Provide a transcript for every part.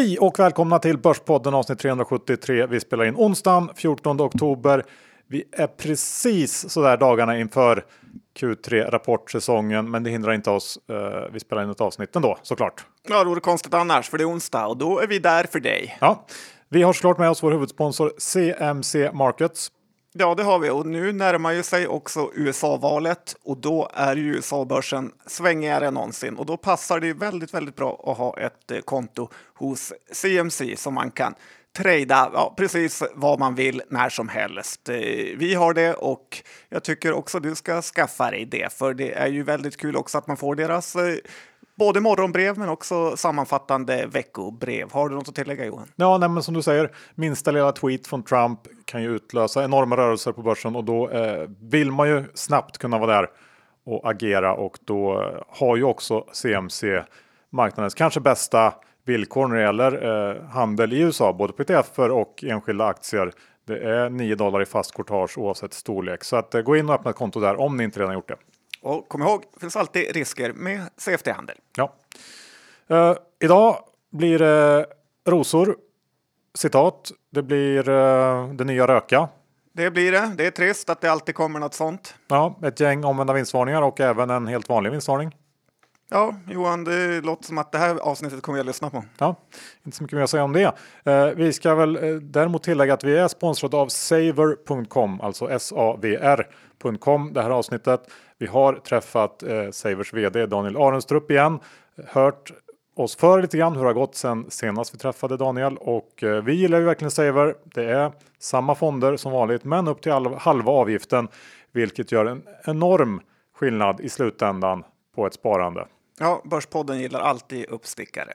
Hej och välkomna till Börspodden avsnitt 373. Vi spelar in onsdagen 14 oktober. Vi är precis sådär dagarna inför Q3 rapportsäsongen, men det hindrar inte oss. Eh, vi spelar in ett avsnitt ändå såklart. Ja, det vore konstigt annars, för det är onsdag och då är vi där för dig. Ja, vi har såklart med oss vår huvudsponsor CMC Markets. Ja, det har vi. Och nu närmar ju sig också USA-valet. Och då är ju USA-börsen svängigare än någonsin. Och då passar det väldigt, väldigt bra att ha ett eh, konto hos CMC som man kan trada ja, precis vad man vill när som helst. Eh, vi har det och jag tycker också du ska skaffa dig det, för det är ju väldigt kul också att man får deras eh, både morgonbrev men också sammanfattande veckobrev. Har du något att tillägga Johan? Ja, nej, men som du säger, minsta lilla tweet från Trump kan ju utlösa enorma rörelser på börsen och då eh, vill man ju snabbt kunna vara där och agera och då eh, har ju också CMC marknadens kanske bästa villkor när det gäller eh, handel i USA, både på ETF och enskilda aktier. Det är 9 dollar i fast courtage oavsett storlek. Så att, eh, gå in och öppna ett konto där om ni inte redan gjort det. Och kom ihåg, det finns alltid risker med CFD-handel. Ja. Uh, idag blir det rosor. Citat. Det blir uh, det nya röka. Det blir det. Det är trist att det alltid kommer något sånt. Ja, ett gäng omvända vinstvarningar och även en helt vanlig vinstvarning. Ja, Johan, det låter som att det här avsnittet kommer jag lyssna på. Ja, inte så mycket mer att säga om det. Eh, vi ska väl eh, däremot tillägga att vi är sponsrade av Saver.com, alltså S-A-V-R.com, det här avsnittet. Vi har träffat eh, Savers VD Daniel Arenstrup igen, hört oss för lite grann hur det har gått sen senast vi träffade Daniel och vi gillar ju verkligen Saver. Det är samma fonder som vanligt, men upp till halva avgiften, vilket gör en enorm skillnad i slutändan på ett sparande. Ja, Börspodden gillar alltid uppstickare.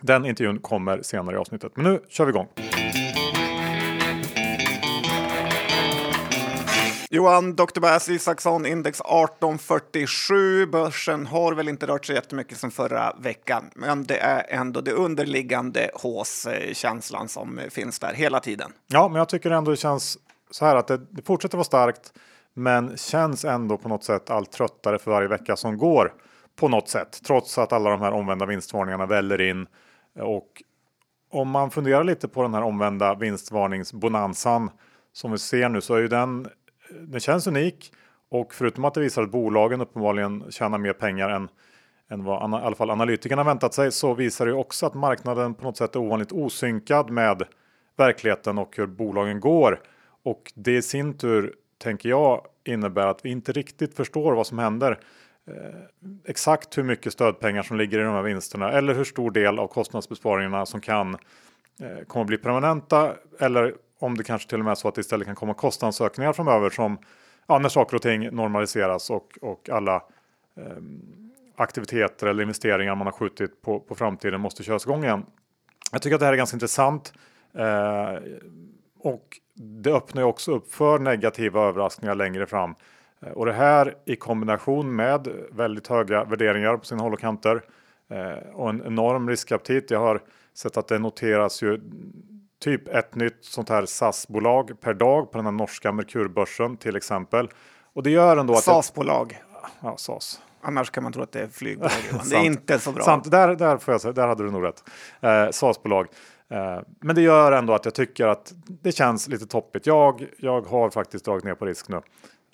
Den intervjun kommer senare i avsnittet. Men nu kör vi igång. Johan, Dr. Bass Isaksson, index 1847. Börsen har väl inte rört sig jättemycket som förra veckan, men det är ändå det underliggande håskänslan som finns där hela tiden. Ja, men jag tycker ändå det känns så här att det, det fortsätter vara starkt, men känns ändå på något sätt allt tröttare för varje vecka som går på något sätt, trots att alla de här omvända vinstvarningarna väller in. Och om man funderar lite på den här omvända vinstvarningsbonansan som vi ser nu så är ju den, den känns unik. Och förutom att det visar att bolagen uppenbarligen tjänar mer pengar än, än vad i alla fall analytikerna väntat sig så visar det också att marknaden på något sätt är ovanligt osynkad med verkligheten och hur bolagen går. Och det i sin tur tänker jag innebär att vi inte riktigt förstår vad som händer. Eh, exakt hur mycket stödpengar som ligger i de här vinsterna eller hur stor del av kostnadsbesparingarna som kan eh, kommer bli permanenta eller om det kanske till och med är så att det istället kan komma kostnadsökningar framöver som ja, när saker och ting normaliseras och, och alla eh, aktiviteter eller investeringar man har skjutit på, på framtiden måste köras igång igen. Jag tycker att det här är ganska intressant eh, och det öppnar ju också upp för negativa överraskningar längre fram. Eh, och det här i kombination med väldigt höga värderingar på sina håll och kanter eh, och en enorm riskaptit. Jag har sett att det noteras ju typ ett nytt sånt här SAS-bolag per dag på den här norska Merkurbörsen till exempel. Och det gör ändå att... SAS-bolag. Ja, SAS. Annars kan man tro att det är flygbolag. det är inte så bra. Sant, där, där får jag säga, där hade du nog rätt. Eh, SAS-bolag. Eh, men det gör ändå att jag tycker att det känns lite toppigt. Jag, jag har faktiskt dragit ner på risk nu.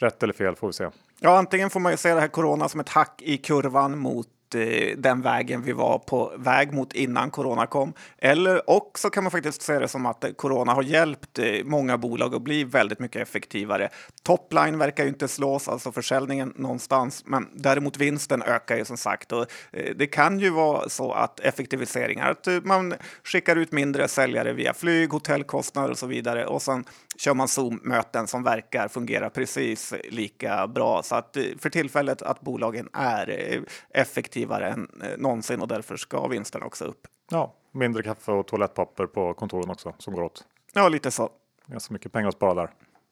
Rätt eller fel får vi se. Ja, antingen får man ju se det här corona som ett hack i kurvan mot Eh, den vägen vi var på väg mot innan corona kom. Eller också kan man faktiskt se det som att corona har hjälpt eh, många bolag att bli väldigt mycket effektivare. Topline verkar ju inte slås, alltså försäljningen någonstans, men däremot vinsten ökar ju som sagt. Och eh, det kan ju vara så att effektiviseringar, att eh, man skickar ut mindre säljare via flyg, hotellkostnader och så vidare och sen kör man Zoom-möten som verkar fungera precis lika bra. Så att eh, för tillfället att bolagen är effektiva effektivare än eh, någonsin och därför ska vinsterna också upp. Ja, mindre kaffe och toalettpapper på kontoren också som går åt. Ja, lite så. Ganska mycket pengar att spara där.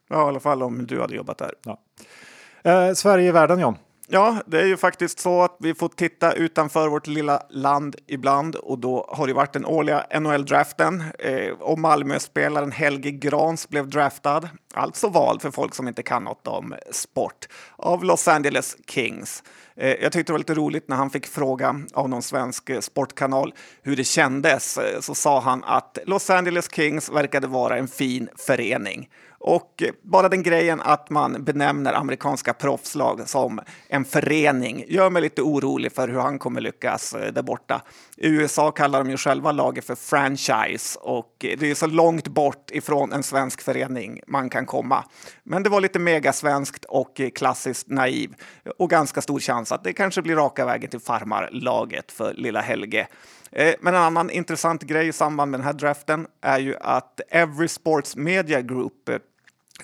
Ja, i alla fall om du hade jobbat där. Ja. Eh, Sverige i världen, John. Ja, det är ju faktiskt så att vi får titta utanför vårt lilla land ibland och då har det varit den årliga NHL-draften eh, och Malmö-spelaren Helge Grans blev draftad, alltså vald för folk som inte kan något om sport, av Los Angeles Kings. Eh, jag tyckte det var lite roligt när han fick fråga av någon svensk eh, sportkanal hur det kändes. Eh, så sa han att Los Angeles Kings verkade vara en fin förening. Och bara den grejen att man benämner amerikanska proffslag som en förening gör mig lite orolig för hur han kommer lyckas eh, där borta. I USA kallar de ju själva laget för franchise och eh, det är så långt bort ifrån en svensk förening man kan komma. Men det var lite megasvenskt och eh, klassiskt naiv och ganska stor chans att det kanske blir raka vägen till farmarlaget för lilla Helge. Men en annan intressant grej i samband med den här draften är ju att Every Sports Media Group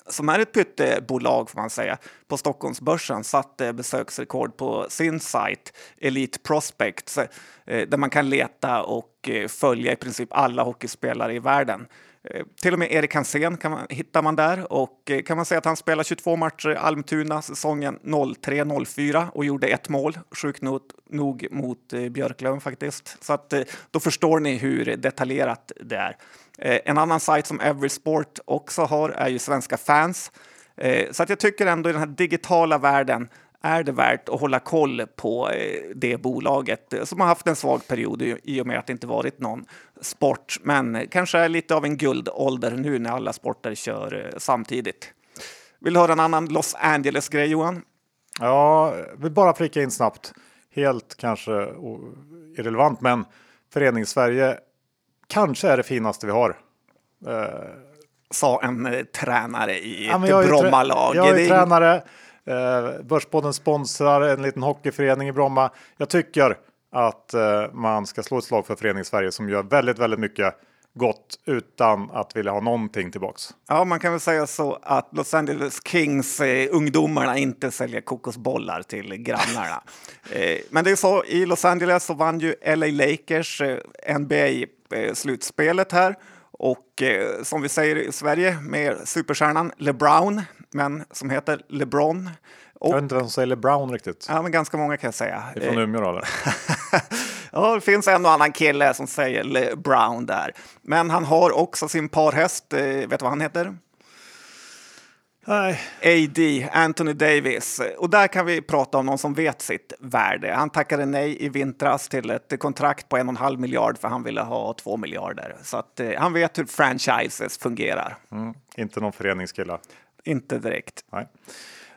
som är ett pyttebolag får man säga, på Stockholmsbörsen satte besöksrekord på sin sajt Elite Prospects eh, där man kan leta och eh, följa i princip alla hockeyspelare i världen. Eh, till och med Erik Hansén kan man, hittar man där och eh, kan man säga att han spelar 22 matcher i Almtuna säsongen 03-04 och gjorde ett mål, sjukt nog, nog mot eh, Björklöven faktiskt. Så att, då förstår ni hur detaljerat det är. En annan sajt som Everysport också har är ju Svenska fans. Så att jag tycker ändå i den här digitala världen är det värt att hålla koll på eh, det bolaget som har haft en svag period i och med att det inte varit någon sport, men kanske är lite av en guldålder nu när alla sporter kör eh, samtidigt. Vill du höra en annan Los Angeles-grej, Johan? Ja, vill bara flika in snabbt. Helt kanske irrelevant, men Föreningssverige kanske är det finaste vi har. Eh, Sa en eh, tränare i ett ja, Brommalag. Jag är tränare. Eh, Börspodden sponsrar en liten hockeyförening i Bromma. Jag tycker att eh, man ska slå ett slag för Förening Sverige som gör väldigt, väldigt mycket gott utan att vilja ha någonting tillbaks. Ja, man kan väl säga så att Los Angeles Kings eh, ungdomarna inte säljer kokosbollar till grannarna. eh, men det är så, i Los Angeles så vann ju LA Lakers eh, NBA-slutspelet eh, här och eh, som vi säger i Sverige med superstjärnan LeBron men som heter LeBron. Och, jag vet inte vem som säger LeBron riktigt. Ja, men ganska många kan jag säga. Det är från Umeå då, eller? ja, det finns en och annan kille som säger LeBron där. Men han har också sin parhäst. Eh, vet du vad han heter? Nej. AD, Anthony Davis. Och där kan vi prata om någon som vet sitt värde. Han tackade nej i vintras till ett kontrakt på en och en halv miljard för han ville ha två miljarder. Så att, eh, han vet hur franchises fungerar. Mm, inte någon föreningskille. Inte direkt. Nej.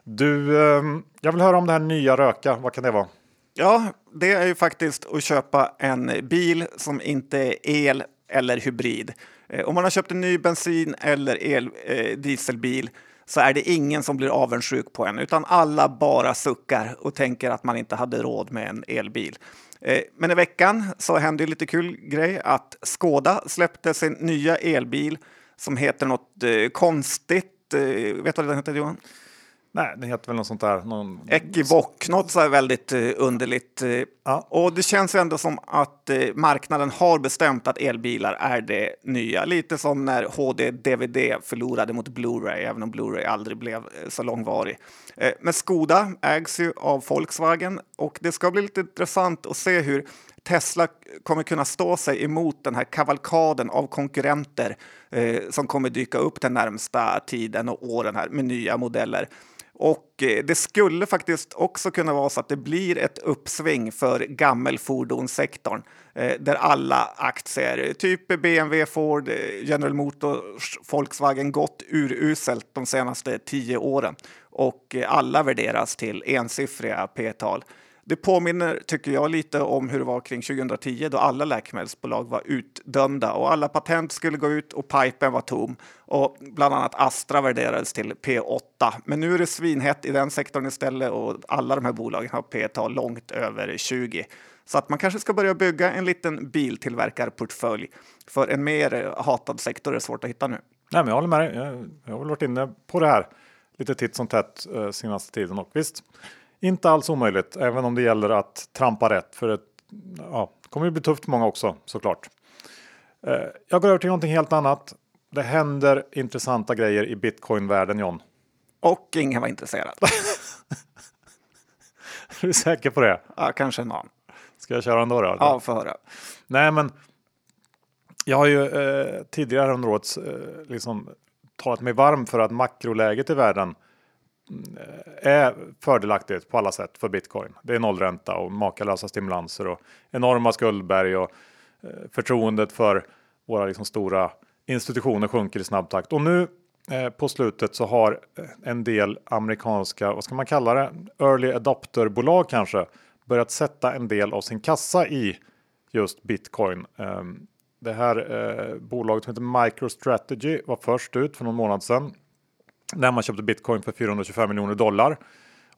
Du, eh, jag vill höra om det här nya röka. Vad kan det vara? Ja, det är ju faktiskt att köpa en bil som inte är el eller hybrid. Eh, om man har köpt en ny bensin eller el, eh, dieselbil så är det ingen som blir avundsjuk på en, utan alla bara suckar och tänker att man inte hade råd med en elbil. Eh, men i veckan så hände lite kul grej att Skoda släppte sin nya elbil som heter något konstigt vet du vad den heter Johan? Nej, den heter väl något sånt där. Någon... Ekivoc, något så här väldigt uh, underligt. Uh, ja. Och det känns ändå som att uh, marknaden har bestämt att elbilar är det nya. Lite som när HD-DVD förlorade mot Blu-ray, även om Blu-ray aldrig blev så långvarig. Men Skoda ägs ju av Volkswagen och det ska bli lite intressant att se hur Tesla kommer kunna stå sig emot den här kavalkaden av konkurrenter eh, som kommer dyka upp den närmsta tiden och åren här med nya modeller. Och eh, det skulle faktiskt också kunna vara så att det blir ett uppsving för gammelfordonssektorn eh, där alla aktier, typ BMW, Ford, eh, General Motors, Volkswagen gått uruselt de senaste tio åren och alla värderas till ensiffriga p-tal. Det påminner, tycker jag, lite om hur det var kring 2010 då alla läkemedelsbolag var utdömda och alla patent skulle gå ut och pipen var tom. Och bland annat Astra värderades till P8. Men nu är det svinhett i den sektorn istället och alla de här bolagen har P-tal långt över 20. Så att man kanske ska börja bygga en liten biltillverkarportfölj. För en mer hatad sektor är svårt att hitta nu. Nej, men jag håller med dig. Jag har varit inne på det här lite titt som tätt eh, senaste tiden och visst, inte alls omöjligt, även om det gäller att trampa rätt. För det ja, kommer ju bli tufft för många också såklart. Eh, jag går över till någonting helt annat. Det händer intressanta grejer i bitcoin-världen John. Och ingen var intresserad. Är du säker på det? Ja, kanske någon. Ska jag köra ändå då? Ja, få höra. Nej, men jag har ju eh, tidigare under året eh, liksom talat mig varm för att makroläget i världen Eh, är fördelaktigt på alla sätt för bitcoin. Det är nollränta och makalösa stimulanser och enorma skuldberg och eh, förtroendet för våra liksom stora institutioner sjunker i snabb takt. Och nu eh, på slutet så har eh, en del amerikanska, vad ska man kalla det, early adopter-bolag kanske börjat sätta en del av sin kassa i just bitcoin. Ehm, det här eh, bolaget som heter MicroStrategy var först ut för någon månad sedan. När man köpte bitcoin för 425 miljoner dollar.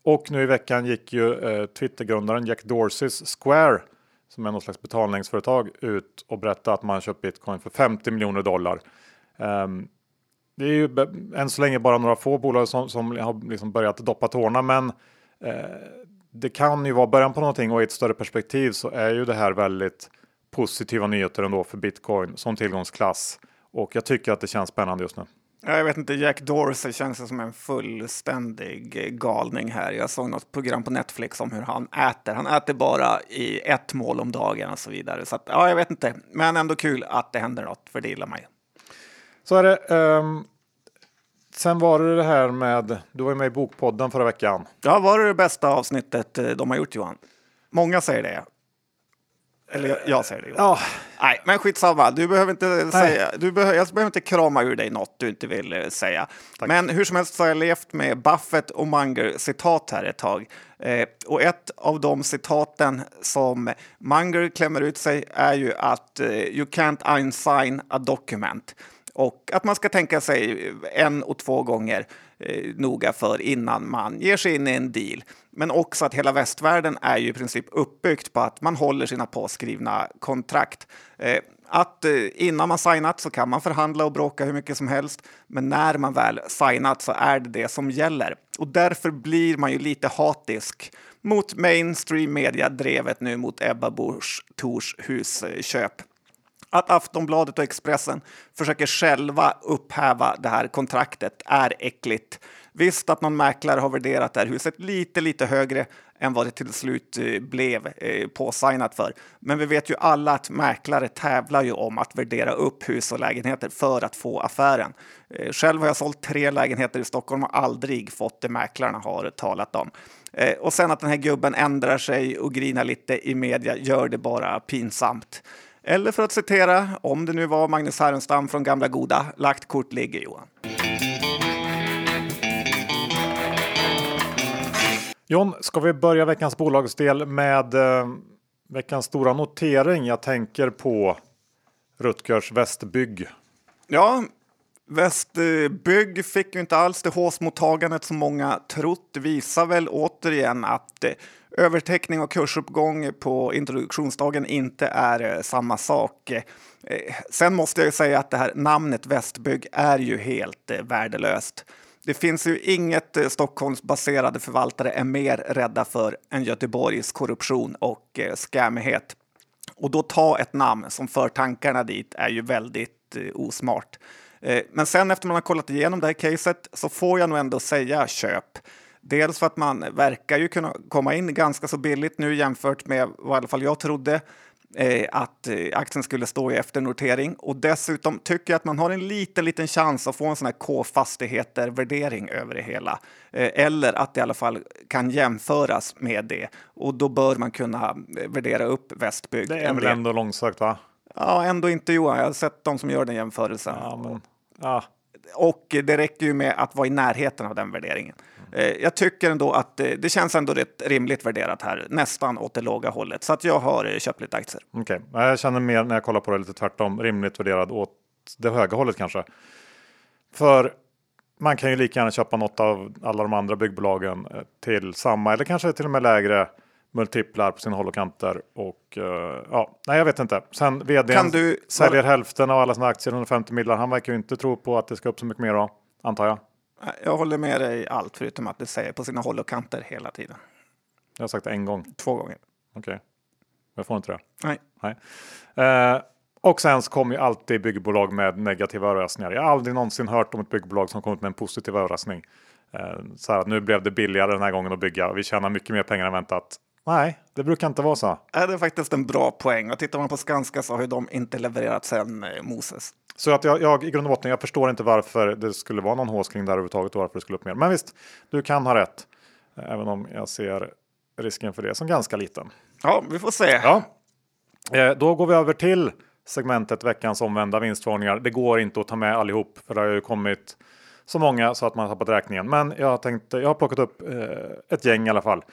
Och nu i veckan gick ju eh, Twittergrundaren Jack Dorseys Square som är något slags betalningsföretag ut och berättade att man köpt bitcoin för 50 miljoner dollar. Um, det är ju än så länge bara några få bolag som, som har liksom börjat doppa tårna men eh, det kan ju vara början på någonting och i ett större perspektiv så är ju det här väldigt positiva nyheter ändå för bitcoin som tillgångsklass. Och jag tycker att det känns spännande just nu. Jag vet inte, Jack Dorsey känns som en fullständig galning här. Jag såg något program på Netflix om hur han äter. Han äter bara i ett mål om dagen och så vidare. Så att, ja, jag vet inte, men ändå kul att det händer något, för det gillar mig. Så är det. Um, sen var det det här med, du var ju med i Bokpodden förra veckan. Ja, var det det bästa avsnittet eh, de har gjort Johan? Många säger det. Eller jag, säger det. Ja. Nej, men skitsamma. Du behöver inte säga, du behöver, jag behöver inte krama ur dig något du inte vill eh, säga. Tack. Men hur som helst så har jag levt med Buffett och Munger citat här ett tag. Eh, och ett av de citaten som Munger klämmer ut sig är ju att eh, you can't unsign a document. Och att man ska tänka sig en och två gånger eh, noga för innan man ger sig in i en deal. Men också att hela västvärlden är ju i princip uppbyggt på att man håller sina påskrivna kontrakt. Eh, att eh, innan man signat så kan man förhandla och bråka hur mycket som helst, men när man väl signat så är det det som gäller. Och därför blir man ju lite hatisk mot mainstream media-drevet nu mot Ebba Busch Thors husköp att Aftonbladet och Expressen försöker själva upphäva det här kontraktet är äckligt. Visst att någon mäklare har värderat det här huset lite, lite högre än vad det till slut eh, blev eh, påsignat för. Men vi vet ju alla att mäklare tävlar ju om att värdera upp hus och lägenheter för att få affären. Eh, själv har jag sålt tre lägenheter i Stockholm och aldrig fått det mäklarna har talat om. Och sen att den här gubben ändrar sig och grinar lite i media gör det bara pinsamt. Eller för att citera, om det nu var Magnus Härenstam från gamla goda, lagt kort ligger Johan. John, ska vi börja veckans bolagsdel med eh, veckans stora notering? Jag tänker på Rutgers Västbygg. Ja, Västbygg fick ju inte alls det håsmottagandet som många trott. Det visar väl återigen att eh, övertäckning överteckning och kursuppgång på introduktionsdagen inte är eh, samma sak. Eh, sen måste jag ju säga att det här namnet Västbygg är ju helt värdelöst. Det finns ju inget Stockholmsbaserade förvaltare är mer rädda för än Göteborgs korruption och skämmighet. Och då ta ett namn som för tankarna dit är ju väldigt osmart. Men sen efter man har kollat igenom det här caset så får jag nog ändå säga köp. Dels för att man verkar ju kunna komma in ganska så billigt nu jämfört med vad i alla fall jag trodde eh, att eh, aktien skulle stå i efternotering. Och dessutom tycker jag att man har en liten, liten chans att få en sån här K-fastigheter-värdering över det hela. Eh, eller att det i alla fall kan jämföras med det. Och då bör man kunna eh, värdera upp Västbygg. Det är väl ändå långsökt va? Ja, ändå inte Johan. Jag har sett de som gör den jämförelsen. Ja, men, ja. Och det räcker ju med att vara i närheten av den värderingen. Eh, jag tycker ändå att det känns ändå rätt rimligt värderat här, nästan åt det låga hållet. Så att jag har eh, köpt lite aktier. Okej, okay. jag känner mer när jag kollar på det lite tvärtom, rimligt värderad åt det höga hållet kanske. För man kan ju lika gärna köpa något av alla de andra byggbolagen eh, till samma eller kanske till och med lägre multiplar på sina håll och kanter. Och uh, ja, nej, jag vet inte. Sen vd du... säljer hälften av alla sina aktier, 150 miljoner. Han verkar ju inte tro på att det ska upp så mycket mer då, antar jag. Jag håller med dig allt förutom att det säger på sina håll och kanter hela tiden. Jag har sagt det en gång. Två gånger. Okej. Okay. Jag får inte det? Nej. Nej. Eh, Och sen så kommer ju alltid byggbolag med negativa överraskningar. Jag har aldrig någonsin hört om ett byggbolag som kommit med en positiv överraskning. Eh, så här, nu blev det billigare den här gången att bygga och vi tjänar mycket mer pengar än väntat. Nej, det brukar inte vara så. Är det är faktiskt en bra poäng. Och tittar man på Skanska så har de inte levererat sen eh, Moses. Så att jag, jag i grund och botten, jag förstår inte varför det skulle vara någon håskring där överhuvudtaget och varför det skulle upp mer. Men visst, du kan ha rätt. Även om jag ser risken för det som ganska liten. Ja, vi får se. Ja, eh, då går vi över till segmentet veckans omvända vinstvarningar. Det går inte att ta med allihop för det har ju kommit så många så att man har tappat räkningen. Men jag tänkte, jag har plockat upp eh, ett gäng i alla fall.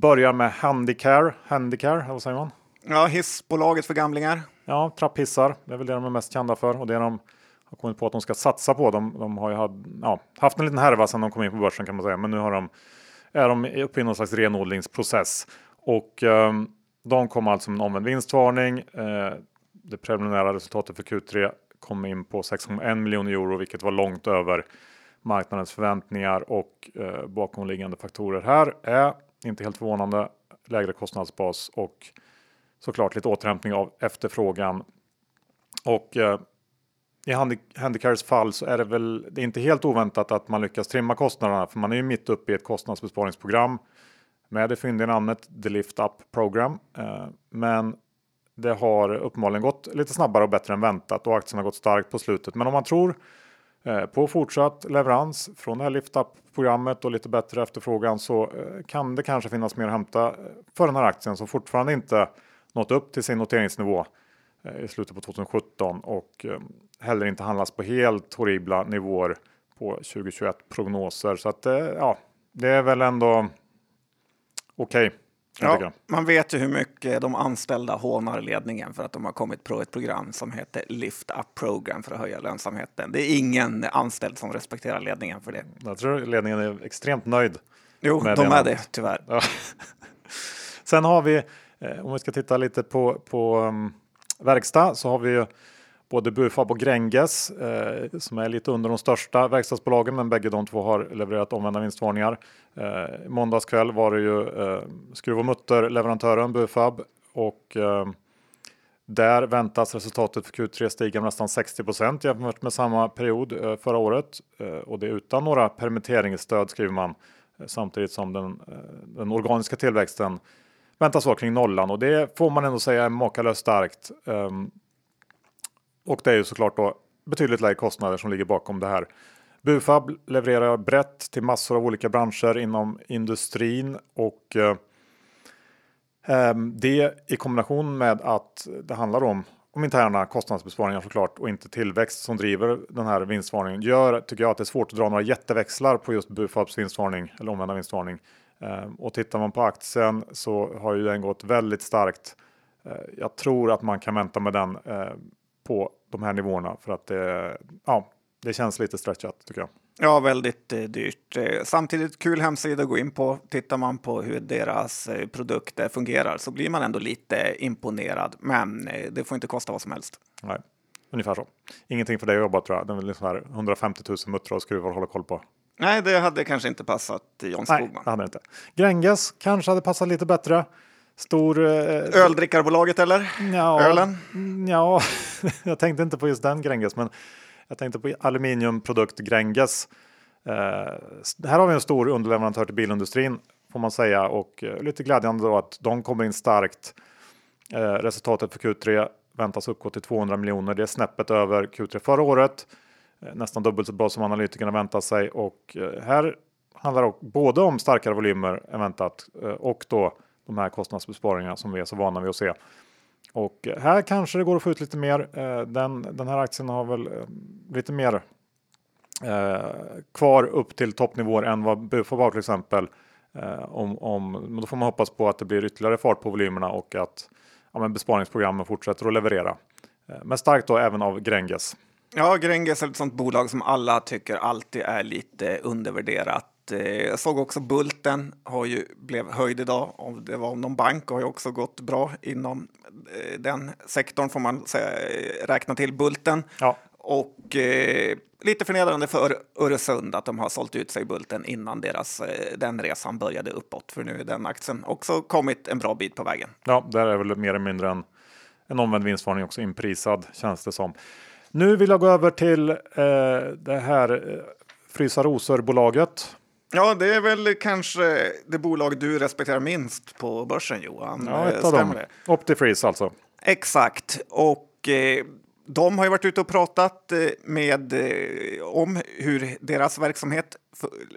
Börjar med Handicare, Handicare, eller vad säger man? Ja, hissbolaget för gamlingar. Ja, trapphissar. Det är väl det de är mest kända för och det de har kommit på att de ska satsa på. De, de har ju had, ja, haft en liten härva sedan de kom in på börsen kan man säga, men nu har de, är de uppe i någon slags renodlingsprocess och eh, de kom alltså med en omvänd vinstvarning. Eh, det preliminära resultatet för Q3 kom in på 6,1 miljoner euro, vilket var långt över marknadens förväntningar och eh, bakomliggande faktorer här är inte helt förvånande lägre kostnadsbas och såklart lite återhämtning av efterfrågan. Och eh, i Handicares fall så är det väl det är inte helt oväntat att man lyckas trimma kostnaderna för man är ju mitt uppe i ett kostnadsbesparingsprogram med det fyndiga namnet The Lift Up Program. Eh, men det har uppenbarligen gått lite snabbare och bättre än väntat och aktien har gått starkt på slutet. Men om man tror Eh, på fortsatt leverans från det här Lift Up-programmet och lite bättre efterfrågan så eh, kan det kanske finnas mer att hämta eh, för den här aktien som fortfarande inte nått upp till sin noteringsnivå i slutet på 2017 och heller inte handlas på helt horribla nivåer på 2021 prognoser. Så att ja, det är väl ändå okej. Okay. Ja, man vet ju hur mycket de anställda hånar ledningen för att de har kommit på ett program som heter Lift Up Program för att höja lönsamheten. Det är ingen anställd som respekterar ledningen för det. Jag tror ledningen är extremt nöjd. Jo, de är det tyvärr. Ja. Sen har vi, eh, om vi ska titta lite på, på um, verkstad, så har vi både Bufab och Gränges eh, som är lite under de största verkstadsbolagen, men bägge de två har levererat omvända vinstvarningar. Eh, måndags kväll var det ju eh, skruv och mutterleverantören Bufab och eh, där väntas resultatet för Q3 stiga med nästan 60% jämfört med samma period eh, förra året eh, och det utan några permitteringsstöd skriver man eh, samtidigt som den, eh, den organiska tillväxten väntas vara kring nollan och det får man ändå säga är makalöst starkt. Ehm, och det är ju såklart då betydligt lägre kostnader som ligger bakom det här. Bufab levererar brett till massor av olika branscher inom industrin och eh, ehm, det i kombination med att det handlar om, om interna kostnadsbesparingar såklart och inte tillväxt som driver den här vinstvarningen gör tycker jag att det är svårt att dra några jätteväxlar på just Bufabs vinstvarning eller omvända vinstvarning. Eh, och tittar man på aktien så har ju den gått väldigt starkt. Eh, jag tror att man kan vänta med den eh, på de här nivåerna för att det, ja, det känns lite stretchat tycker jag. Ja, väldigt eh, dyrt. Eh, samtidigt kul hemsida att gå in på. Tittar man på hur deras eh, produkter fungerar så blir man ändå lite imponerad. Men eh, det får inte kosta vad som helst. Nej, ungefär så. Ingenting för dig att jobba tror jag. Det är väl liksom 150 000 muttrar och skruvar att hålla koll på. Nej, det hade kanske inte passat John Skogman. Nej, det hade inte. Gränges kanske hade passat lite bättre. Stor... Eh, Öldrickarbolaget eller? Ja, Ölen? Ja, jag tänkte inte på just den Gränges, men jag tänkte på aluminiumprodukt Gränges. Eh, här har vi en stor underleverantör till bilindustrin får man säga och eh, lite glädjande då att de kommer in starkt. Eh, resultatet för Q3 väntas uppgå till 200 miljoner. Det är snäppet över Q3 förra året. Eh, nästan dubbelt så bra som analytikerna väntar sig och eh, här handlar det både om starkare volymer än väntat och då de här kostnadsbesparingarna som vi är så vana vid att se. Och här kanske det går att få ut lite mer. Eh, den, den här aktien har väl eh, lite mer eh, kvar upp till toppnivåer än vad Bufab har till exempel. om, om, då får man hoppas på att det blir ytterligare fart på volymerna och att ja, men besparingsprogrammen fortsätter att leverera. Men starkt då även av Gränges. Ja, Gränges är ett sånt bolag som alla tycker alltid är lite undervärderat Eh, jag såg också Bulten har ju blev höjd idag. Och det var någon bank och har ju också gått bra inom eh, den sektorn får man säga, eh, räkna till Bulten. Ja. Och eh, lite förnedrande för Öresund att de har sålt ut sig Bulten innan deras, eh, den resan började uppåt. För nu är den aktien också kommit en bra bit på vägen. Ja, där är väl mer eller mindre en en omvänd vinstvarning också inprisad känns det som. Nu vill jag gå över till eh, det här eh, Frysa rosor-bolaget. Ja, det är väl kanske det bolag du respekterar minst på börsen Johan. Ja, ett Eh, av stämmer dem. Optifreeze alltså. Exakt. Och eh, de har ju varit ute och pratat eh, med, eh, om hur deras verksamhet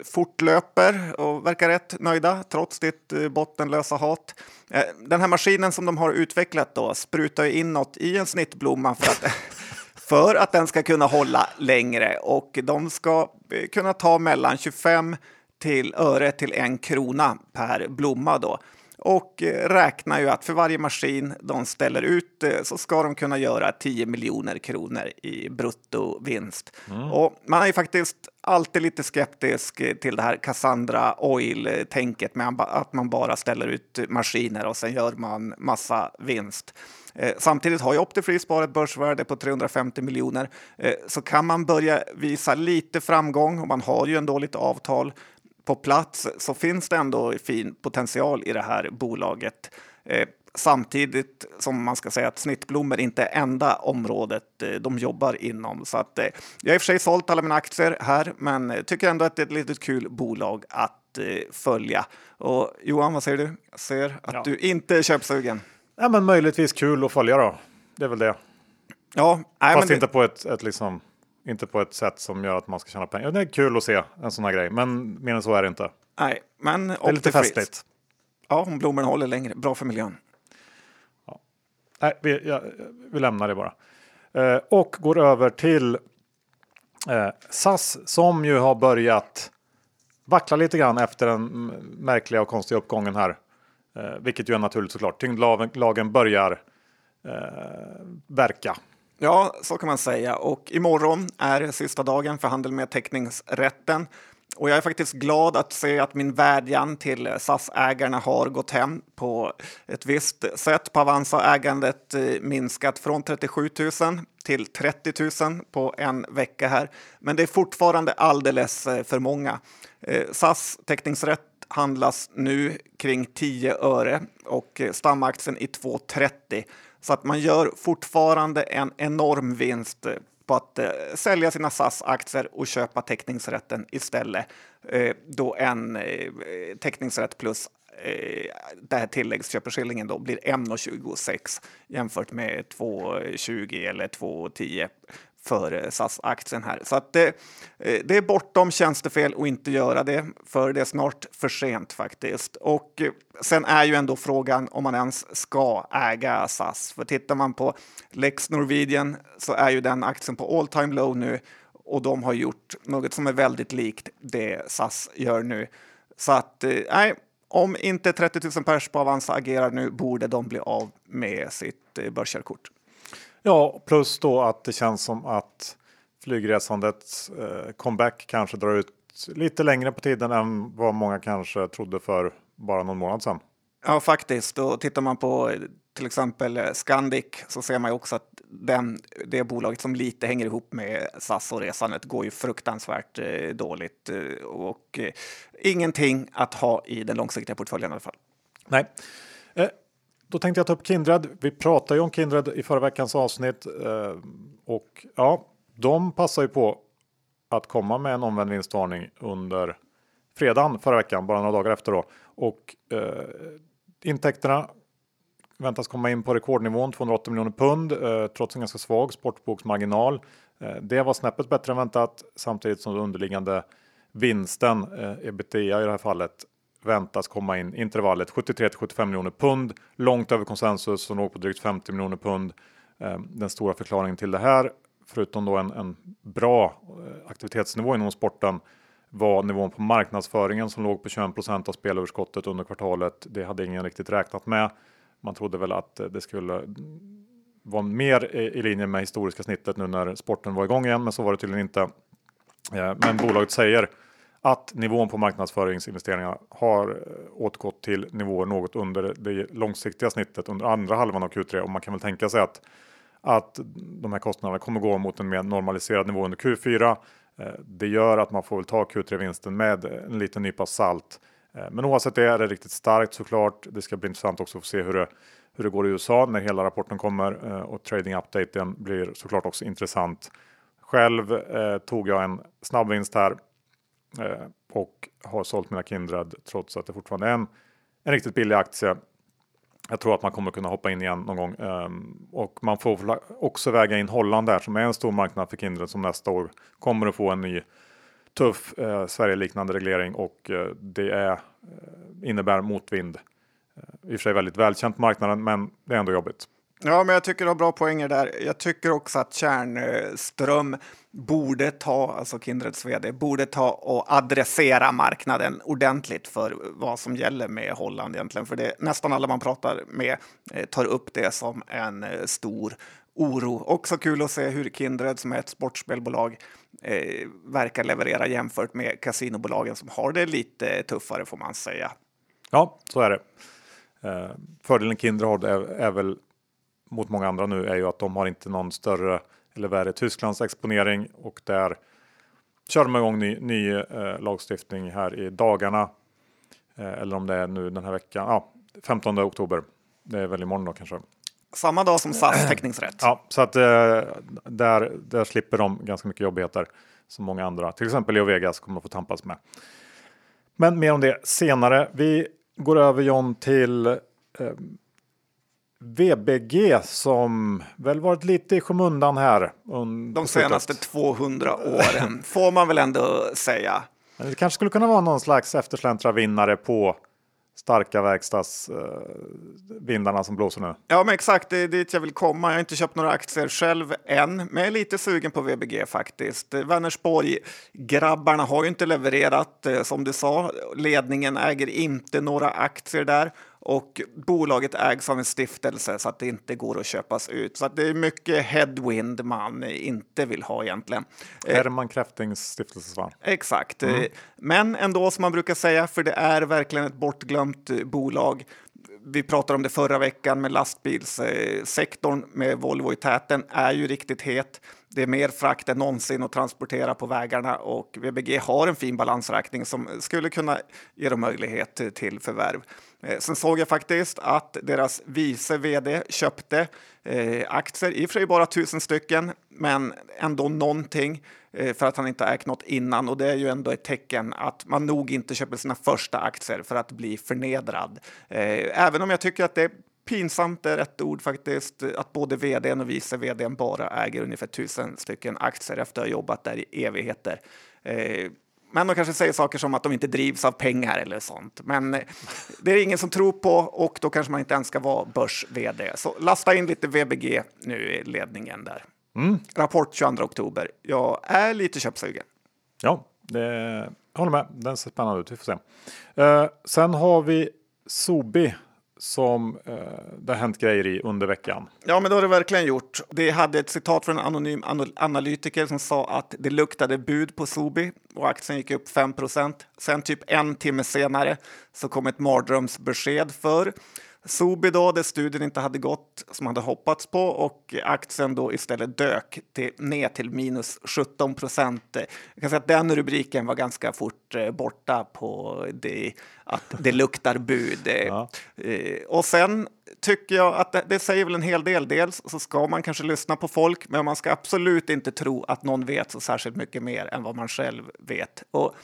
fortlöper och verkar rätt nöjda trots ditt eh, bottenlösa hat. Eh, den här maskinen som de har utvecklat då sprutar ju in något i en snittblomma för att, för att den ska kunna hålla längre och de ska kunna ta mellan 25 till öre till en krona per blomma då och eh, räknar ju att för varje maskin de ställer ut eh, så ska de kunna göra 10 miljoner kronor i bruttovinst. Och man är ju faktiskt alltid lite skeptisk till det här Cassandra Oil-tänket med att man bara ställer ut maskiner och sen gör man massa vinst. Eh, Samtidigt har ju Optifreeze bara ett börsvärde på 350 miljoner. Så kan man börja visa lite framgång och man har ju en dåligt avtal på plats så finns det ändå fin potential i det här bolaget. Eh, samtidigt som man ska säga att snittblommor inte är enda området eh, de jobbar inom. Så att, eh, jag har i och för sig sålt alla mina aktier här, men tycker ändå att det är ett litet kul bolag att följa. Och Johan, vad säger du? Jag ser att Ja. du inte är köpsugen. Ja, men möjligtvis kul att följa då. Det är väl det. Ja, nej, Fast inte på ett, ett liksom, inte på ett sätt som gör att man ska tjäna pengar. Det är kul att se en sån här grej, men mer än så är det inte. nej, men Det är lite festligt. Ja, om blommorna håller längre. Bra för miljön. Nej, vi, ja, vi lämnar det bara. Eh, och går över till eh, SAS som ju har börjat vackla lite grann efter den märkliga och konstiga uppgången här. Eh, vilket ju är naturligt såklart. Tyngdlagen börjar eh, verka. Ja, så kan man säga. Och imorgon är sista dagen för handel med teckningsrätten. Och jag är faktiskt glad att se att min vädjan till SAS-ägarna har gått hem på ett visst sätt. På Avanza har ägandet eh, minskat från 37 000 till 30 000 på en vecka här. Men det är fortfarande alldeles eh, för många. Eh, SAS teckningsrätt handlas nu kring 10 öre och stamaktien i 2,30. Så att man gör fortfarande en enorm vinst eh, på att eh, sälja sina SAS-aktier och köpa teckningsrätten istället. Eh, då en eh, teckningsrätt plus eh, det här tilläggsköpeskillingen då blir 1,26 jämfört med 2,20 eller 2,10 för eh, SAS-aktien här. Så att det, det är bortom tjänstefel att inte göra det, för det är snart för sent faktiskt. Och sen är ju ändå frågan om man ens ska äga SAS. För tittar man på Lex Norwegian så är ju den aktien på all time low nu och de har gjort något som är väldigt likt det SAS gör nu. Så att, nej, om inte 30 000 pers på Avanza agerar nu borde de bli av med sitt börskörkort. Ja, plus då att det känns som att flygresandets eh, comeback kanske drar ut lite längre på tiden än vad många kanske trodde för bara någon månad sedan. Ja, faktiskt. Och tittar man på eh, till exempel eh, Scandic så ser man ju också att den, det bolaget som lite hänger ihop med SAS och resandet går ju fruktansvärt eh, dåligt eh, och eh, ingenting att ha i den långsiktiga portföljen i alla fall. Nej. Då tänkte jag ta upp Kindred. Vi pratade ju om Kindred i förra veckans avsnitt eh, och ja, de passar ju på att komma med en omvänd vinstvarning under fredagen förra veckan, bara några dagar efter då. Och eh, intäkterna väntas komma in på rekordnivån 280 miljoner pund eh, trots en ganska svag sportboksmarginal. Eh, det var snäppet bättre än väntat samtidigt som den underliggande vinsten, eh, ebitda i det här fallet, väntas komma in intervallet 73 till 75 miljoner pund, långt över konsensus som låg på drygt 50 miljoner pund. Ehm, den stora förklaringen till det här, förutom då en, en bra eh, aktivitetsnivå inom sporten, var nivån på marknadsföringen som låg på 21% av spelöverskottet under kvartalet. Det hade ingen riktigt räknat med. Man trodde väl att det skulle vara mer i, linje med historiska snittet nu när sporten var igång igen, men så var det tydligen inte. Ehm, men bolaget säger att nivån på marknadsföringsinvesteringarna har eh, återgått till nivåer något under det långsiktiga snittet under andra halvan av Q3 och man kan väl tänka sig att att de här kostnaderna kommer gå mot en mer normaliserad nivå under Q4. Eh, det gör att man får väl ta Q3-vinsten med en liten nypa salt. Eh, men oavsett det är det riktigt starkt såklart. Det ska bli intressant också att få se hur det, hur det går i USA när hela rapporten kommer och trading updaten blir såklart också intressant. Själv eh, tog jag en snabb vinst här Eh, och har sålt mina Kindred trots att det fortfarande är en, en riktigt billig aktie. Jag tror att man kommer kunna hoppa in igen någon gång ehm, och man får också väga in Holland där som är en stor marknad för Kindred som nästa år kommer att få en ny tuff eh, Sverige-liknande reglering och eh, det är, eh, innebär motvind. Eh, I och för sig väldigt välkänt marknaden, men det är ändå jobbigt. Ja, men jag tycker du har bra poänger där. Jag tycker också att Kärnström borde ta, alltså Kindreds vd, borde ta och adressera marknaden ordentligt för vad som gäller med Holland egentligen. För det nästan alla man pratar med eh, tar upp det som en eh, stor oro. Också kul att se hur Kindred som är ett sportspelbolag eh, verkar leverera jämfört med kasinobolagen som har det lite tuffare får man säga. Ja, så är det. Eh, fördelen Kindred har är, är väl mot många andra nu är ju att de har inte någon större eller värre Tysklands exponering och där kör de igång ny, ny eh, lagstiftning här i dagarna. Eh, eller om det är nu den här veckan, ja, 15 oktober. Det är väl imorgon då kanske. Samma dag som SAS teckningsrätt. Ja, så att eh, där, där slipper de ganska mycket jobbigheter som många andra, till exempel Leo Vegas kommer att få tampas med. Men mer om det senare. Vi går över John till eh, VBG som väl varit lite i skymundan här. De senaste 200 åren får man väl ändå säga. Men det kanske skulle kunna vara någon slags eftersläntra vinnare på starka verkstadsvindarna som blåser nu. Ja, men exakt. Det är dit jag vill komma. Jag har inte köpt några aktier själv än, men jag är lite sugen på VBG faktiskt. Vänersborg-grabbarna har ju inte levererat, eh, som du sa. Ledningen äger inte några aktier där och bolaget ägs av en stiftelse så att det inte går att köpas ut. Så det är mycket headwind man inte vill ha egentligen. Eh, Herman Kräftings stiftelse. Exakt, mm. Men ändå som man brukar säga, för det är verkligen ett bortglömt eh, bolag. Vi pratade om det förra veckan med lastbilssektorn med Volvo i täten är ju riktigt het. Det är mer frakt än någonsin att transportera på vägarna och VBG har en fin balansräkning som skulle kunna ge dem möjlighet till förvärv. Eh, sen såg jag faktiskt att deras vice vd köpte eh, aktier, i och för sig bara tusen stycken, men ändå någonting eh, för att han inte ägt något innan och det är ju ändå ett tecken att man nog inte köper sina första aktier för att bli förnedrad. Eh, även om jag tycker att det är pinsamt är rätt ord faktiskt, att både vdn och vice vdn bara äger ungefär tusen stycken aktier efter att ha jobbat där i evigheter. Eh, men de kanske säger saker som att de inte drivs av pengar eller sånt. Men eh, det är ingen som tror på och då kanske man inte ens ska vara börs-vd. Så lasta in lite VBG nu i ledningen där. Mm. Rapport 22 oktober. Jag är lite köpsugen. Ja, det, jag håller med. Den ser spännande ut. Vi får se. Uh, sen har vi Sobi som eh, det har hänt grejer i under veckan. Ja, men det har det verkligen gjort. Det hade ett citat från en anonym analytiker som sa att det luktade bud på Sobi och aktien gick upp 5% Sen typ en timme senare så kom ett mardrömsbesked för Sobi då, där studien inte hade gått som man hade hoppats på och aktien då istället dök till, ner till minus 17 procent. Jag kan säga att den rubriken var ganska fort eh, borta på det, att det luktar bud. Ja. Eh, och sen tycker jag att det, det, säger väl en hel del. Dels så ska man kanske lyssna på folk, men man ska absolut inte tro att någon vet så särskilt mycket mer än vad man själv vet. Och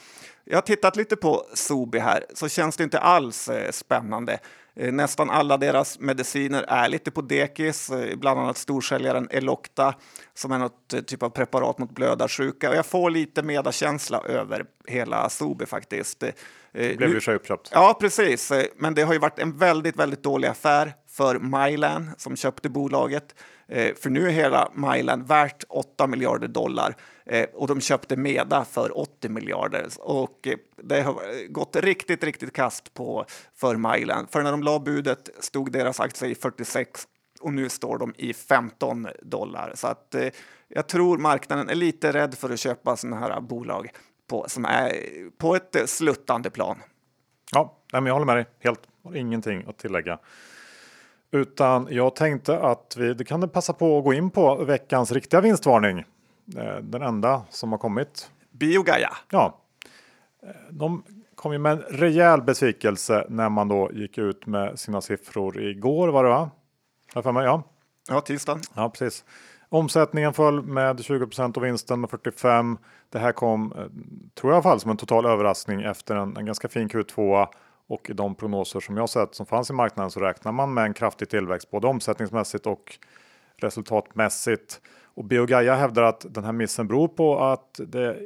jag har tittat lite på Sobi här, så känns det inte alls eh, spännande. Eh, nästan alla deras mediciner är lite på dekis, eh, bland annat storsäljaren Elocta som är något eh, typ av preparat mot blödarsjuka. Och jag får lite medkänsla över hela Sobi faktiskt. Det blev ju sig uppköpt. Ja, precis. Men det har ju varit en väldigt, väldigt dålig affär för Mylan som köpte bolaget. För nu är hela Mylan värt 8 miljarder dollar. Eh, och de köpte Meda för 80 miljarder. Och eh, det har gått riktigt, riktigt kast på för Mylan. För när de la budet stod deras aktie i 46 och nu står de i 15 dollar. Så att eh, jag tror marknaden är lite rädd för att köpa sådana här bolag på, som är på ett sluttande plan. Ja, men jag håller med dig helt. Har ingenting att tillägga. Utan jag tänkte att vi det kan passa på att gå in på veckans riktiga vinstvarning. Eh, den enda som har kommit. Biogaia. Ja. Eh, de kom ju med en rejäl besvikelse när man då gick ut med sina siffror igår var det va? För mig, ja. Ja, tisdagen. Ja, precis. Omsättningen föll med 20% och vinsten med 45. Det här kom, eh, tror jag i alla fall, som en total överraskning efter en, en ganska fin Q2 och i de prognoser som jag sett som fanns i marknaden så räknar man med en kraftig tillväxt både omsättningsmässigt och resultatmässigt. Och Biogaia hävdar att den här missen beror på att det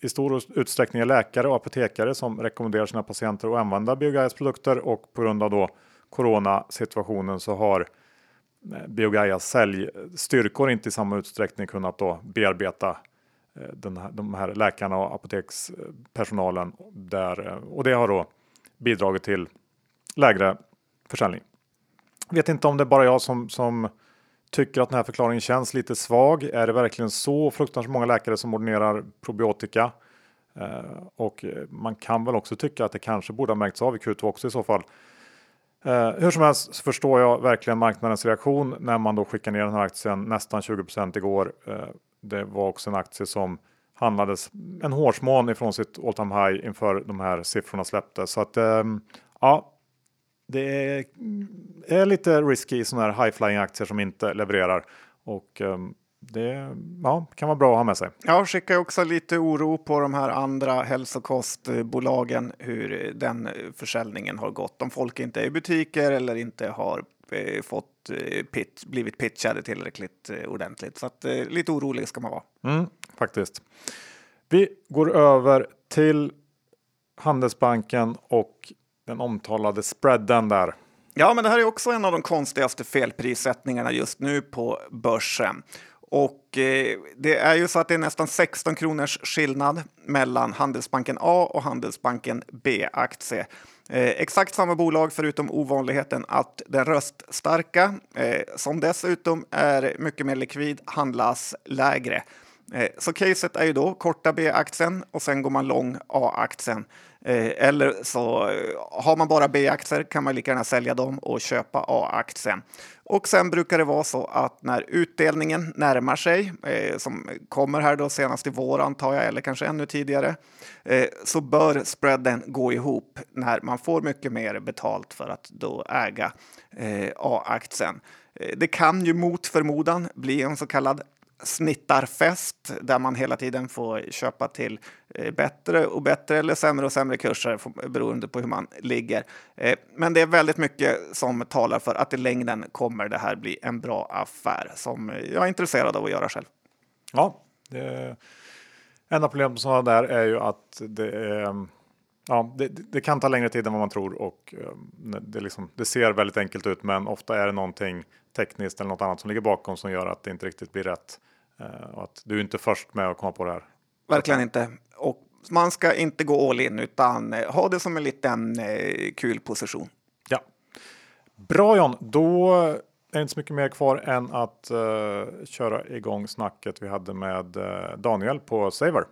i stor utsträckning är läkare och apotekare som rekommenderar sina patienter att använda Biogaias produkter och på grund av då coronasituationen så har eh, Biogaias säljstyrkor inte i samma utsträckning kunnat då bearbeta eh, den här, de här läkarna och apotekspersonalen där eh, och det har då bidragit till lägre försäljning. Vet inte om det är bara jag som, som tycker att den här förklaringen känns lite svag. Är det verkligen så fruktansvärt många läkare som ordinerar probiotika? Eh, och man kan väl också tycka att det kanske borde ha märkts av i Q2 också i så fall. Eh, hur som helst så förstår jag verkligen marknadens reaktion när man då skickar ner den här aktien nästan 20% igår. Eh, det var också en aktie som handlades en hårsmån ifrån sitt all time high inför de här siffrorna släpptes. Så att ehm, ja, det är, lite risky i sådana här high flying aktier som inte levererar och ehm, det ja, kan vara bra att ha med sig. Ja, skickar också lite oro på de här andra hälsokostbolagen hur den försäljningen har gått. Om folk inte är i butiker eller inte har eh, fått eh, pitch, blivit pitchade tillräckligt eh, ordentligt. Så att, lite orolig ska man vara. Mm, faktiskt. Vi går över till Handelsbanken och den omtalade spreaden där. Ja, men det här är också en av de konstigaste felprissättningarna just nu på börsen. Och eh, det är ju så att det är nästan 16 kronors skillnad mellan Handelsbanken A och Handelsbanken B-aktie. Eh, exakt samma bolag förutom ovanligheten att den röststarka, eh, som dessutom är mycket mer likvid, handlas lägre. Eh, så caset är ju då korta B-aktien och sen går man lång A-aktien. Eh, eller så eh, har man bara B-aktier kan man lika gärna sälja dem och köpa A-aktien. Och sen brukar det vara så att när utdelningen närmar sig, eh, som kommer här då senast i vår antar jag, eller kanske ännu tidigare, så bör spreaden gå ihop när man får mycket mer betalt för att då äga A-aktien. Det kan ju mot förmodan bli en så kallad snittarfest där man hela tiden får köpa till eh, bättre och bättre eller sämre och sämre kurser beroende på hur man ligger. Eh, men det är väldigt mycket som talar för att i längden kommer det här bli en bra affär som jag är intresserad av att göra själv. Ja, det enda problemet med sådana där är ju att det är Ja, det, det, kan ta längre tid än vad man tror och det, liksom, det, ser väldigt enkelt ut men ofta är det någonting tekniskt eller något annat som ligger bakom som gör att det inte riktigt blir rätt. Eh, och att du är inte först med att komma på det här. Verkligen inte. Och man ska inte gå all in utan eh, ha det som en liten eh, kul position. Ja. Bra John, då är det inte så mycket mer kvar än att uh, köra igång snacket vi hade med uh, Daniel på Saver.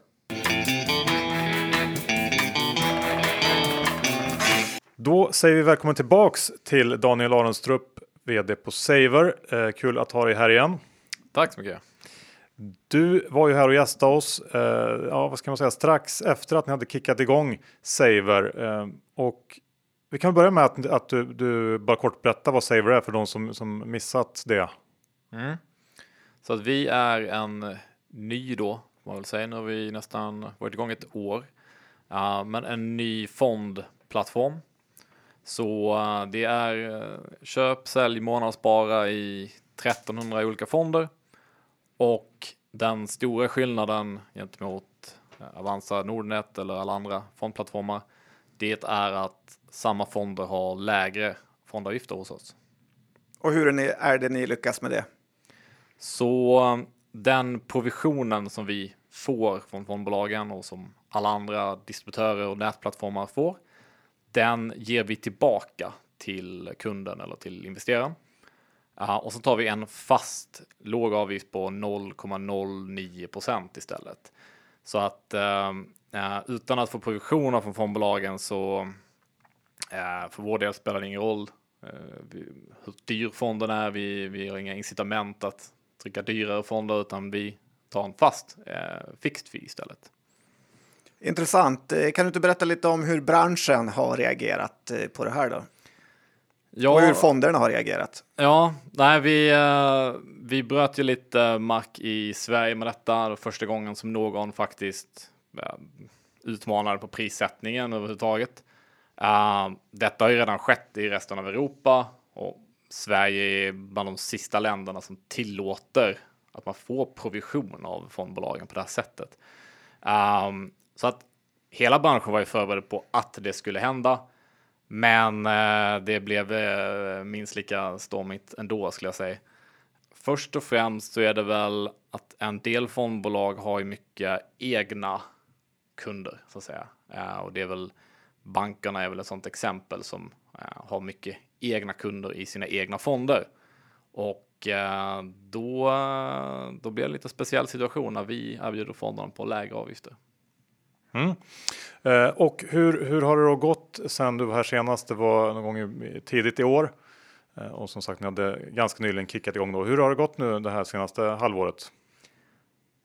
Då säger vi välkommen tillbaks till Daniel Aronstrup, vd på Saver. Uh, kul att ha dig här igen. Tack så mycket. Du var ju här och gästade oss, eh, ja, vad ska man säga, strax efter att ni hade kickat igång Saver. Eh, och vi kan börja med att, att du, du, bara kort berättar vad Saver är för de som, som missat det. Mm. Så att vi är en ny då, man säga. Nu har vi nästan varit igång ett år. Uh, men en ny fondplattform. Så uh, det är uh, köp, sälj, månadsspara i 1300 olika fonder och den stora skillnaden gentemot eh, Avanza, Nordnet eller alla andra fondplattformar, det är att samma fonder har lägre fondavgifter hos oss. Och hur är, ni, är det ni lyckas med det? Så den provisionen som vi får från fondbolagen och som alla andra distributörer och nätplattformar får, den ger vi tillbaka till kunden eller till investeraren. Uh, och så tar vi en fast låg avgift på 0,09 procent istället. Så att uh, utan att få provisioner från fondbolagen så uh, för vår del spelar det ingen roll vi, hur dyr fonden är. Vi, vi har inga incitament att trycka dyrare fonder utan vi tar en fast fixed fee istället. Intressant. Kan du inte berätta lite om hur branschen har reagerat på det här då? Ja, Och hur fonderna har reagerat? Ja, nej, vi, eh, vi bröt ju lite mark i Sverige med detta. Det första gången som någon faktiskt eh, utmanade på prissättningen överhuvudtaget. Uh, detta har ju redan skett i resten av Europa och Sverige är bland de sista länderna som tillåter att man får provision av fondbolagen på det här sättet. Um, så att hela branschen var ju förberedd på att det skulle hända. Men eh, det blev eh, minst lika stormigt ändå skulle jag säga. Först och främst så är det väl att en del fondbolag har ju mycket egna kunder så att säga. Eh, och det är väl bankerna är väl ett sådant exempel som eh, har mycket egna kunder i sina egna fonder. Och eh, då, eh, då blir det en lite speciell situation när vi erbjuder fonderna på lägre avgifter. Mm. Eh, och hur, hur har det då gått sen du var här senast? Det var någon gång i, tidigt i år. Eh, och som sagt, ni hade ganska nyligen kickat igång då. Hur har det gått nu det här senaste halvåret?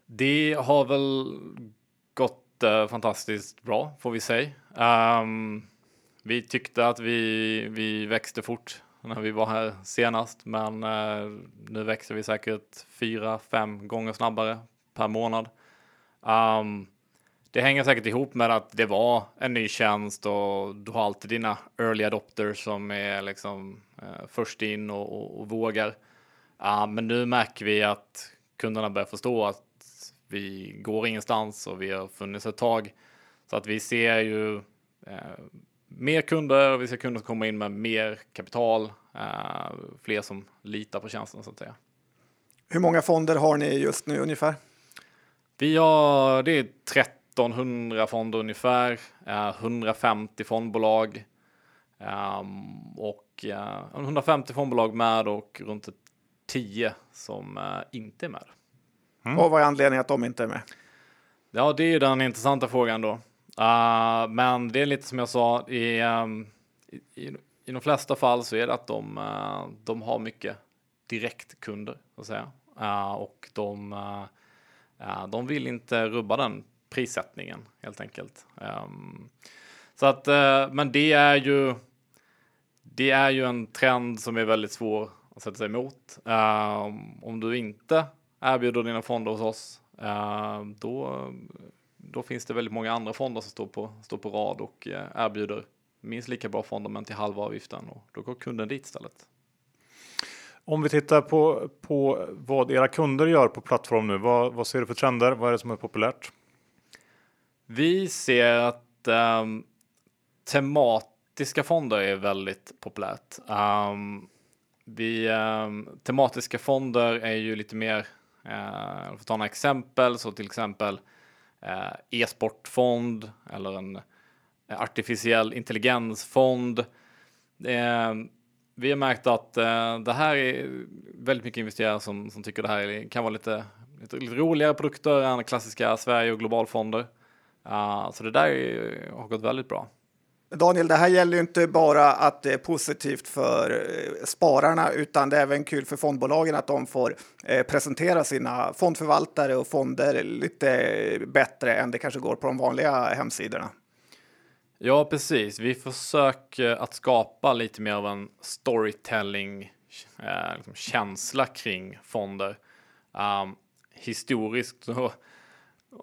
Det har väl gått eh, fantastiskt bra får vi säga. Um, vi tyckte att vi, vi växte fort när vi var här senast, men eh, nu växer vi säkert fyra, fem gånger snabbare per månad. Um, det hänger säkert ihop med att det var en ny tjänst och du har alltid dina early adopters som är liksom uh, först in och, och, och vågar. Uh, men nu märker vi att kunderna börjar förstå att vi går ingenstans och vi har funnits ett tag. Så att vi ser ju eh, mer kunder och vi ser kunder som kommer in med mer kapital, eh, fler som litar på tjänsten så att säga. Hur många fonder har ni just nu ungefär? Vi har, det är 1300 fonder ungefär, eh, 150 fondbolag ehm, och 150 fondbolag med och runt 10 som eh, inte är med. Mm. Och vad är anledningen att de inte är med? Ja, det är ju den intressanta frågan då. Uh, men det är lite som jag sa, i, um, i, i, i de flesta fall så är det att de, uh, de har mycket direktkunder, så att säga. Uh, och de, de vill inte rubba den prissättningen helt enkelt. Um, så att, eh, men det är ju det är ju en trend som är väldigt svår att sätta sig emot. Ehm, om du inte erbjuder dina fonder hos oss, ehm, då då finns det väldigt många andra fonder som står på, står på rad och eh, erbjuder minst lika bra fonder men till halva avgiften och då går kunden dit istället. Om vi tittar på, på vad era kunder gör på plattform nu, vad, vad ser du för trender? Vad är det som är populärt? Vi ser att um, tematiska fonder är väldigt populärt. Um, vi, um, tematiska fonder är ju lite mer, uh, för att ta några exempel, så till exempel eh, e-sportfond eller en artificiell intelligensfond. Vi har märkt att eh, det här är väldigt mycket investerare som, som tycker det här kan vara lite, lite, lite roligare produkter än klassiska Sverige och globalfonder. Uh, så det där är, har gått väldigt bra. Daniel, det här gäller ju inte bara att det är positivt för eh, spararna utan det är även kul för fondbolagen att de får eh, presentera sina fondförvaltare och fonder lite bättre än det kanske går på de vanliga hemsidorna. Ja, precis. Vi försöker att skapa lite mer av en storytelling eh, liksom känsla kring fonder. Um, historiskt så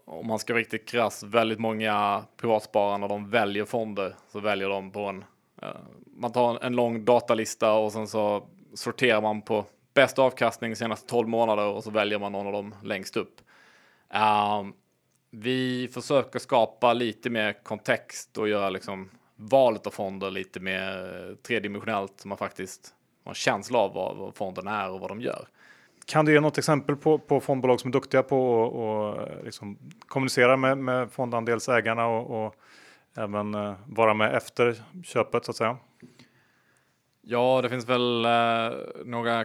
om man ska vara riktigt krass, väldigt många privatsparare när de väljer fonder så väljer de på en, eh, man tar en lång datalista och sen så sorterar man på bäst avkastning senaste 12 månader och så väljer man någon av dem längst upp. Ehm, vi försöker skapa lite mer kontext och göra liksom valet av fonder lite mer eh, tredimensionellt så man faktiskt har en känsla av vad, vad fonden är och vad de gör. Kan du ge något exempel på, på fondbolag som är duktiga på att och eh, liksom kommunicera med, med fondandelsägarna och, och även eh, vara med efter köpet så att säga? Ja, det finns väl eh, några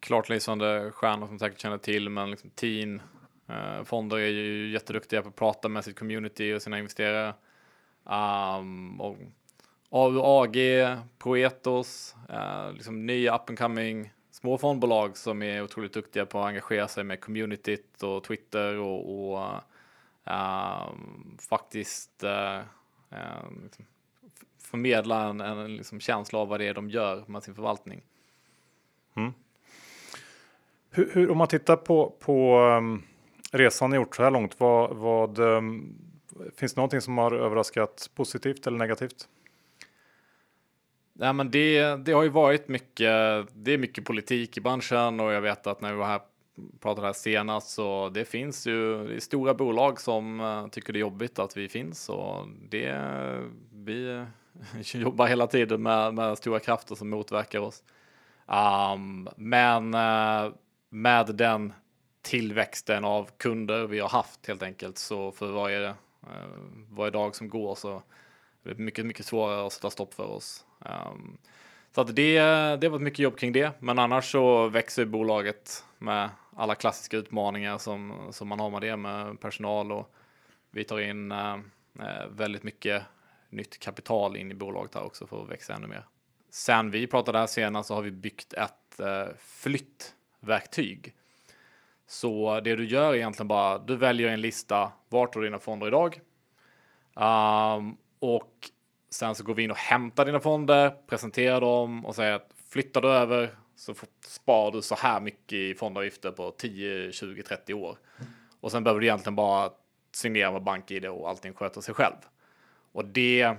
klart lysande stjärnor som säkert känner till, men liksom teen eh, fonder är ju jätteduktiga på att prata med sitt community och sina investerare. Um, och AUAG, Proetos, eh, liksom nya up and coming små fondbolag som är otroligt duktiga på att engagera sig med communityt och Twitter och, och uh, faktiskt uh, liksom förmedla en, en liksom känsla av vad det är de gör med sin förvaltning. Mm. Hur, hur, om man tittar på, på um, resan ni gjort så här långt, vad, vad um, finns det någonting som har överraskat positivt eller negativt? Nej, men det, det har ju varit mycket, det är mycket politik i branschen och jag vet att när vi var här pratade här senast så det finns ju det stora bolag som eh, tycker det är jobbigt att vi finns och det vi jobbar hela tiden med, med stora krafter som motverkar oss. Um, men uh, med den tillväxten av kunder vi har haft helt enkelt så för varje, uh, varje dag som går så är mycket, mycket svårare att sätta stopp för oss. Um, så att det, det har varit mycket jobb kring det, men annars så växer bolaget med alla klassiska utmaningar som, som man har med det med personal och vi tar in uh, väldigt mycket nytt kapital in i bolaget här också för att växa ännu mer. Sen vi pratade här senast så har vi byggt ett uh, flyttverktyg. Så det du gör är egentligen bara, du väljer en lista, vart har dina fonder idag? Um, och sen så går vi in och hämtar dina fonder, presenterar dem och säger att flyttar du över så sparar du så här mycket i fondavgifter på 10, 20, 30 år. Och sen behöver du egentligen bara signera med BankID och allting sköter sig själv. Och det,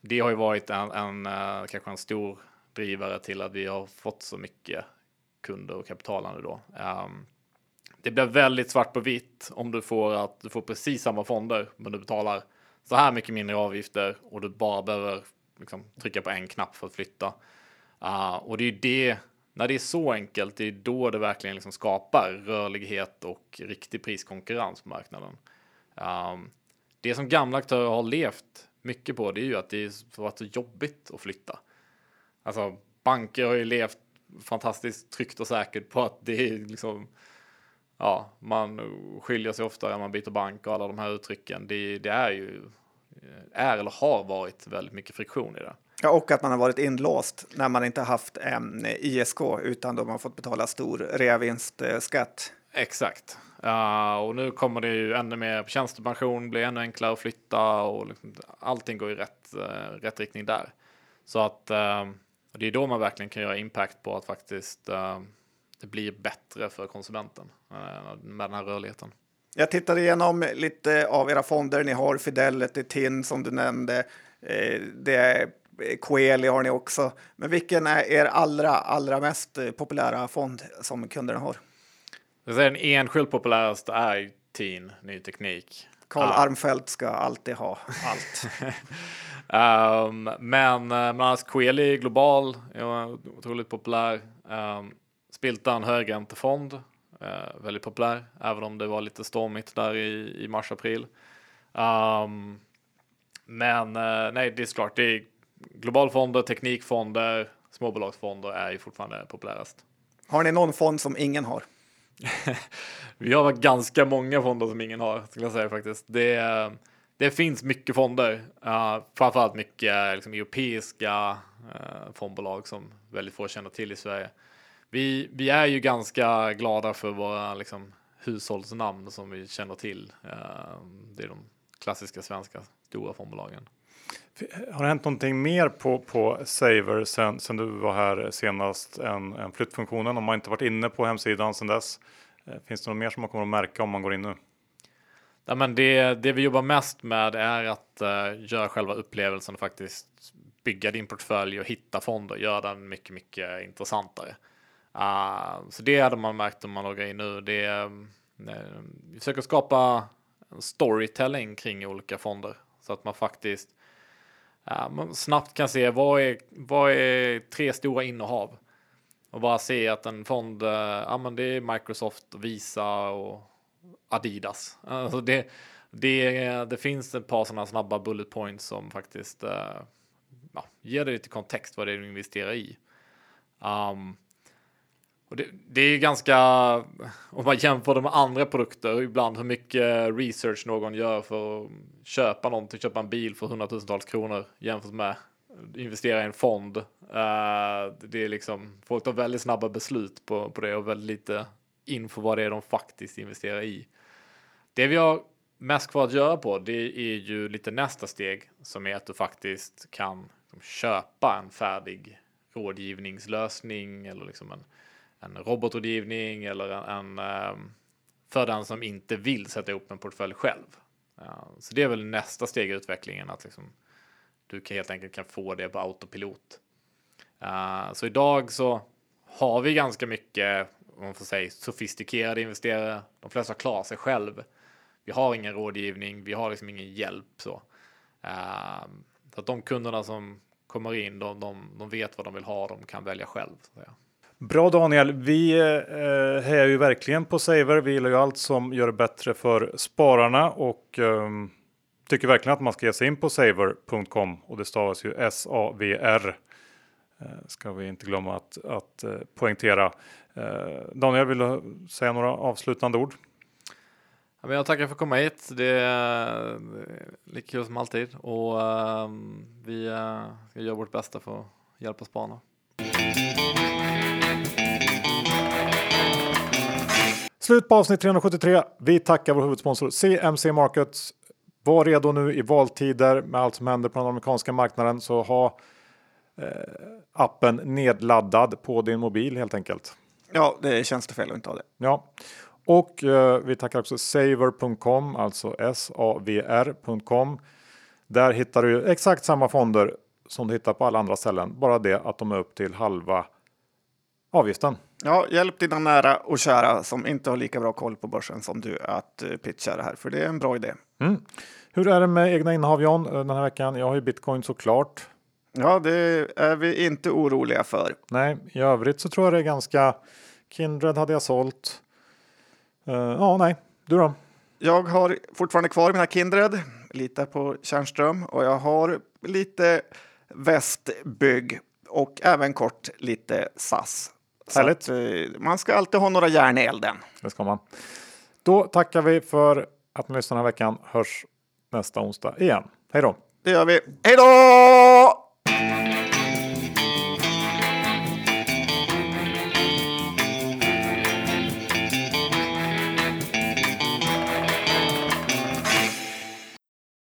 det har ju varit en, en eh, kanske en stor drivare till att vi har fått så mycket kunder och kapitalande då. Um, det blir väldigt svart på vitt om du får att du får precis samma fonder, men du betalar så här mycket mindre avgifter och du bara behöver liksom, trycka på en knapp för att flytta. Uh, och det är ju det, när det är så enkelt, det är då det verkligen liksom skapar rörlighet och riktig priskonkurrens på marknaden. Um, det som gamla aktörer har levt mycket på, det är ju att det har varit så jobbigt att flytta. Alltså banker har ju levt fantastiskt tryggt och säkert på att det är liksom ja, man skiljer sig ofta när man byter bank och alla de här uttrycken. Det, det är ju är eller har varit väldigt mycket friktion i det. Ja, och att man har varit inlåst när man inte haft en ISK utan då man fått betala stor reavinstskatt. Exakt. Uh, och nu kommer det ju ännu mer tjänstepension, blir ännu enklare att flytta och liksom, allting går i rätt, uh, rätt riktning där. Så att uh, det är då man verkligen kan göra impact på att faktiskt det blir bättre för konsumenten med den här rörligheten. Jag tittade igenom lite av era fonder. Ni har Fidelity, TIN som du nämnde. Det är Coeli har ni också. Men vilken är er allra, allra mest populära fond som kunderna har? Den enskilt populäraste är TIN, Ny Teknik. Karl ah. Armfelt ska alltid ha allt. um, men men annars Coeli global är otroligt populär. Um, Spiltan högräntefond, uh, väldigt populär, även om det var lite stormigt där i, i mars-april. Um, men uh, nej, det är klart, det är globalfonder, teknikfonder, småbolagsfonder är ju fortfarande populärast. Har ni någon fond som ingen har? vi har ganska många fonder som ingen har, skulle jag säga faktiskt. Det, det finns mycket fonder, uh, framförallt mycket liksom, europeiska uh, fondbolag som väldigt få känner till i Sverige. Vi, vi är ju ganska glada för våra liksom, hushållsnamn som vi känner till. Uh, det är de klassiska svenska stora fondbolagen. Har det hänt någonting mer på, på Saver sen, sen du var här senast än, än flyttfunktionen? Om man inte varit inne på hemsidan sedan dess. Eh, finns det något mer som man kommer att märka om man går in nu? Ja, men det, det vi jobbar mest med är att uh, göra själva upplevelsen och faktiskt bygga din portfölj och hitta fonder, göra den mycket, mycket intressantare. Uh, så det hade man märkt om man loggar in nu. Det, uh, vi försöker skapa storytelling kring olika fonder så att man faktiskt uh, man snabbt kan se vad är, vad är tre stora innehav och bara se att en fond, eh, ja men det är Microsoft, Visa och Adidas. Alltså det, det, det finns ett par sådana snabba bullet points som faktiskt uh, ja, ger dig lite kontext vad det är du investerar i. Um, och det, det, är ganska, om man jämför det med andra produkter, ibland hur mycket research någon gör för att köpa någonting, köpa en bil för hundratusentals kronor jämfört med investera i en fond. Uh, det är liksom, folk tar väldigt snabba beslut på, på det och väldigt lite info vad det är de faktiskt investerar i. Det vi har mest kvar att göra på det är ju lite nästa steg som är att du faktiskt kan liksom köpa en färdig rådgivningslösning eller liksom en, en robotrådgivning eller en, en ehm, för den som inte vill sätta ihop en portfölj själv. Så det är väl nästa steg i utvecklingen att liksom, du kan helt enkelt kan få det på autopilot. Så idag så har vi ganska mycket om man får säga, sofistikerade investerare. De flesta klarar sig själv. Vi har ingen rådgivning, vi har liksom ingen hjälp så. Så att de kunderna som kommer in, de, de, de vet vad de vill ha, de kan välja själv. Bra Daniel, vi eh, hejar ju verkligen på Saver. Vi gillar ju allt som gör det bättre för spararna och eh, tycker verkligen att man ska ge sig in på saver.com och det stavas ju S-A-V-R. Eh, ska vi inte glömma att, att eh, poängtera. Eh, Daniel, vill du säga några avslutande ord? jag tackar för att komma hit. Det är eh, lika kul som alltid och ehm, vi eh, ska göra vårt bästa för att hjälpa spararna. Slut på avsnitt 373. Vi tackar vår huvudsponsor CMC Markets. Var redo nu i valtider med allt som händer på den amerikanska marknaden så ha eh, appen nedladdad på din mobil helt enkelt. Ja, det är tjänstefel att inte ha det. Ja, och eh, vi tackar också saver.com, alltså savr.com. Där hittar du exakt samma fonder som du hittar på alla andra ställen. Bara det att de är upp till halva avgiften. Ja, hjälp dina nära och kära som inte har lika bra koll på börsen som du att uh, pitcha det här, för det är en bra idé. Mm. Hur är det med egna innehav John den här veckan? Jag har ju bitcoin såklart. Ja, det är vi inte oroliga för. Nej, i övrigt så tror jag det är ganska Kindred hade jag sålt. Uh, ja, nej, du då? Jag har fortfarande kvar mina Kindred, litar på Tjärnström och jag har lite Västbygg och även kort lite SAS. Härligt. Att, uh, man ska alltid ha några järn i elden. Det ska man. Då tackar vi för att ni lyssnade den här veckan. Hörs nästa onsdag igen. Hej då! Det gör vi. Hej då!